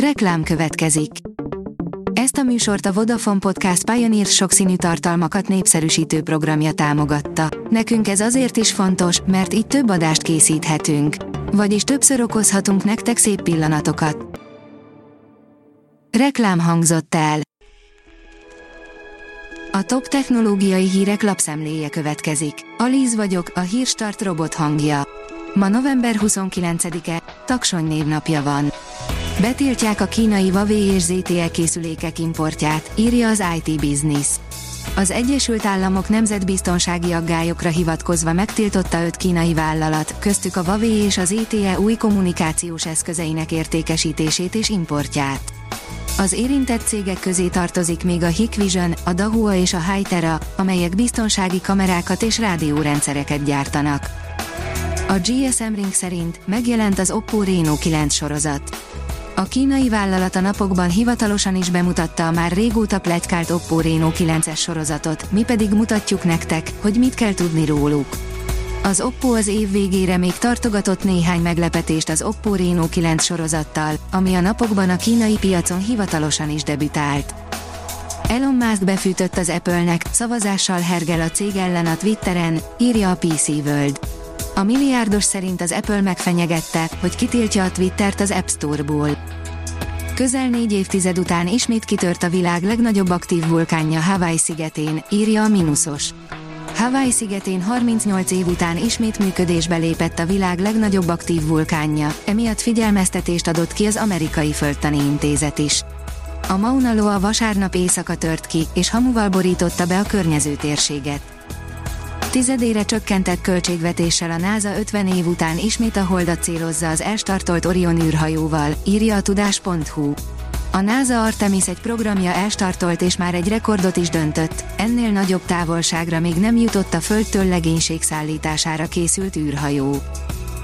Reklám következik. Ezt a műsort a Vodafone Podcast Pioneer sokszínű tartalmakat népszerűsítő programja támogatta. Nekünk ez azért is fontos, mert így több adást készíthetünk. Vagyis többször okozhatunk nektek szép pillanatokat. Reklám hangzott el. A top technológiai hírek lapszemléje következik. Alíz vagyok, a hírstart robot hangja. Ma november 29-e, Taksony névnapja van. Betiltják a kínai Huawei és ZTE készülékek importját, írja az IT Business. Az Egyesült Államok nemzetbiztonsági aggályokra hivatkozva megtiltotta öt kínai vállalat, köztük a Huawei és az ZTE új kommunikációs eszközeinek értékesítését és importját. Az érintett cégek közé tartozik még a Hikvision, a Dahua és a Hytera, amelyek biztonsági kamerákat és rádiórendszereket gyártanak. A GSM Ring szerint megjelent az Oppo Reno 9 sorozat. A kínai vállalat a napokban hivatalosan is bemutatta a már régóta pletykált Oppo Reno 9-es sorozatot, mi pedig mutatjuk nektek, hogy mit kell tudni róluk. Az Oppo az év végére még tartogatott néhány meglepetést az Oppo Reno 9 sorozattal, ami a napokban a kínai piacon hivatalosan is debütált. Elon Musk befűtött az Apple-nek, szavazással hergel a cég ellen a Twitteren, írja a PC World. A milliárdos szerint az Apple megfenyegette, hogy kitiltja a Twittert az App Store-ból. Közel négy évtized után ismét kitört a világ legnagyobb aktív vulkánja Hawaii szigetén, írja a Minusos. Hawaii szigetén 38 év után ismét működésbe lépett a világ legnagyobb aktív vulkánja, emiatt figyelmeztetést adott ki az amerikai földtani intézet is. A Mauna Loa vasárnap éjszaka tört ki, és hamuval borította be a környező térséget. Tizedére csökkentett költségvetéssel a NASA 50 év után ismét a holdat célozza az elstartolt Orion űrhajóval, írja a tudás.hu. A NASA Artemis egy programja elstartolt és már egy rekordot is döntött, ennél nagyobb távolságra még nem jutott a Földtől legénység szállítására készült űrhajó.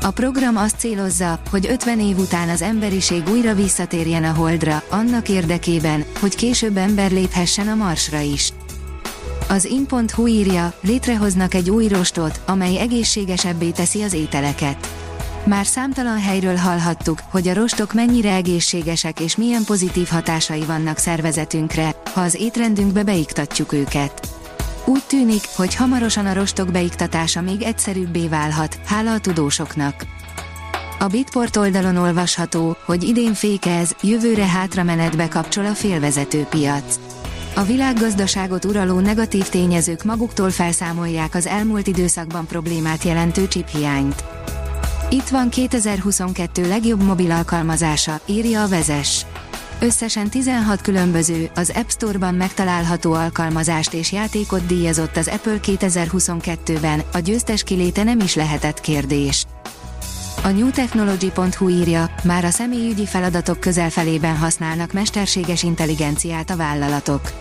A program azt célozza, hogy 50 év után az emberiség újra visszatérjen a Holdra, annak érdekében, hogy később ember léphessen a Marsra is. Az in.hu írja, létrehoznak egy új rostot, amely egészségesebbé teszi az ételeket. Már számtalan helyről hallhattuk, hogy a rostok mennyire egészségesek és milyen pozitív hatásai vannak szervezetünkre, ha az étrendünkbe beiktatjuk őket. Úgy tűnik, hogy hamarosan a rostok beiktatása még egyszerűbbé válhat, hála a tudósoknak. A Bitport oldalon olvasható, hogy idén fékez, jövőre hátramenetbe kapcsol a félvezető piac. A világgazdaságot uraló negatív tényezők maguktól felszámolják az elmúlt időszakban problémát jelentő csiphiányt. Itt van 2022 legjobb mobil alkalmazása, írja a vezes. Összesen 16 különböző, az App Store-ban megtalálható alkalmazást és játékot díjazott az Apple 2022-ben, a győztes kiléte nem is lehetett kérdés. A newtechnology.hu írja, már a személyügyi feladatok közelfelében használnak mesterséges intelligenciát a vállalatok.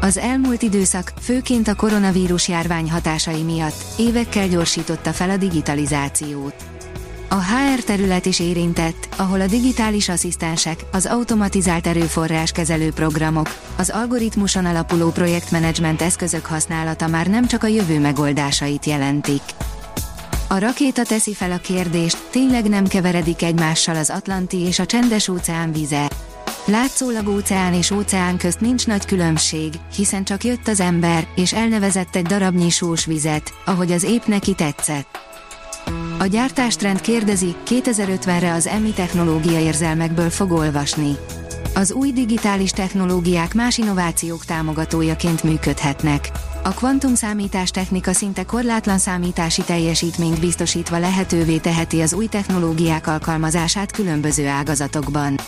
Az elmúlt időszak, főként a koronavírus járvány hatásai miatt, évekkel gyorsította fel a digitalizációt. A HR terület is érintett, ahol a digitális asszisztensek, az automatizált erőforráskezelő programok, az algoritmuson alapuló projektmenedzsment eszközök használata már nem csak a jövő megoldásait jelentik. A rakéta teszi fel a kérdést, tényleg nem keveredik egymással az Atlanti és a csendes óceán vize. Látszólag óceán és óceán közt nincs nagy különbség, hiszen csak jött az ember, és elnevezett egy darabnyi sós vizet, ahogy az épp neki tetszett. A gyártástrend kérdezi, 2050-re az EMI technológia érzelmekből fog olvasni. Az új digitális technológiák más innovációk támogatójaként működhetnek. A kvantumszámítás technika szinte korlátlan számítási teljesítményt biztosítva lehetővé teheti az új technológiák alkalmazását különböző ágazatokban.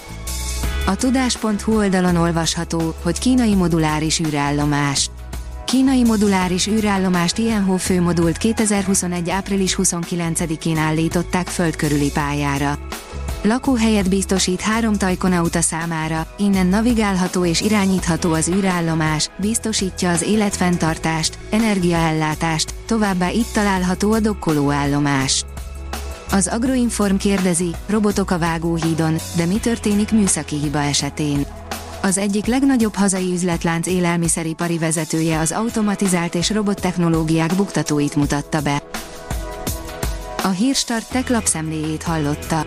A tudás.hu oldalon olvasható, hogy kínai moduláris űrállomás. Kínai moduláris űrállomást Tianho főmodult 2021. április 29-én állították földkörüli pályára. Lakóhelyet biztosít három tajkonauta számára, innen navigálható és irányítható az űrállomás, biztosítja az életfenntartást, energiaellátást, továbbá itt található a dokkolóállomás. Az Agroinform kérdezi, robotok a vágóhídon, de mi történik műszaki hiba esetén? Az egyik legnagyobb hazai üzletlánc élelmiszeripari vezetője az automatizált és robottechnológiák buktatóit mutatta be. A Hírstart tech lapszemléjét hallotta.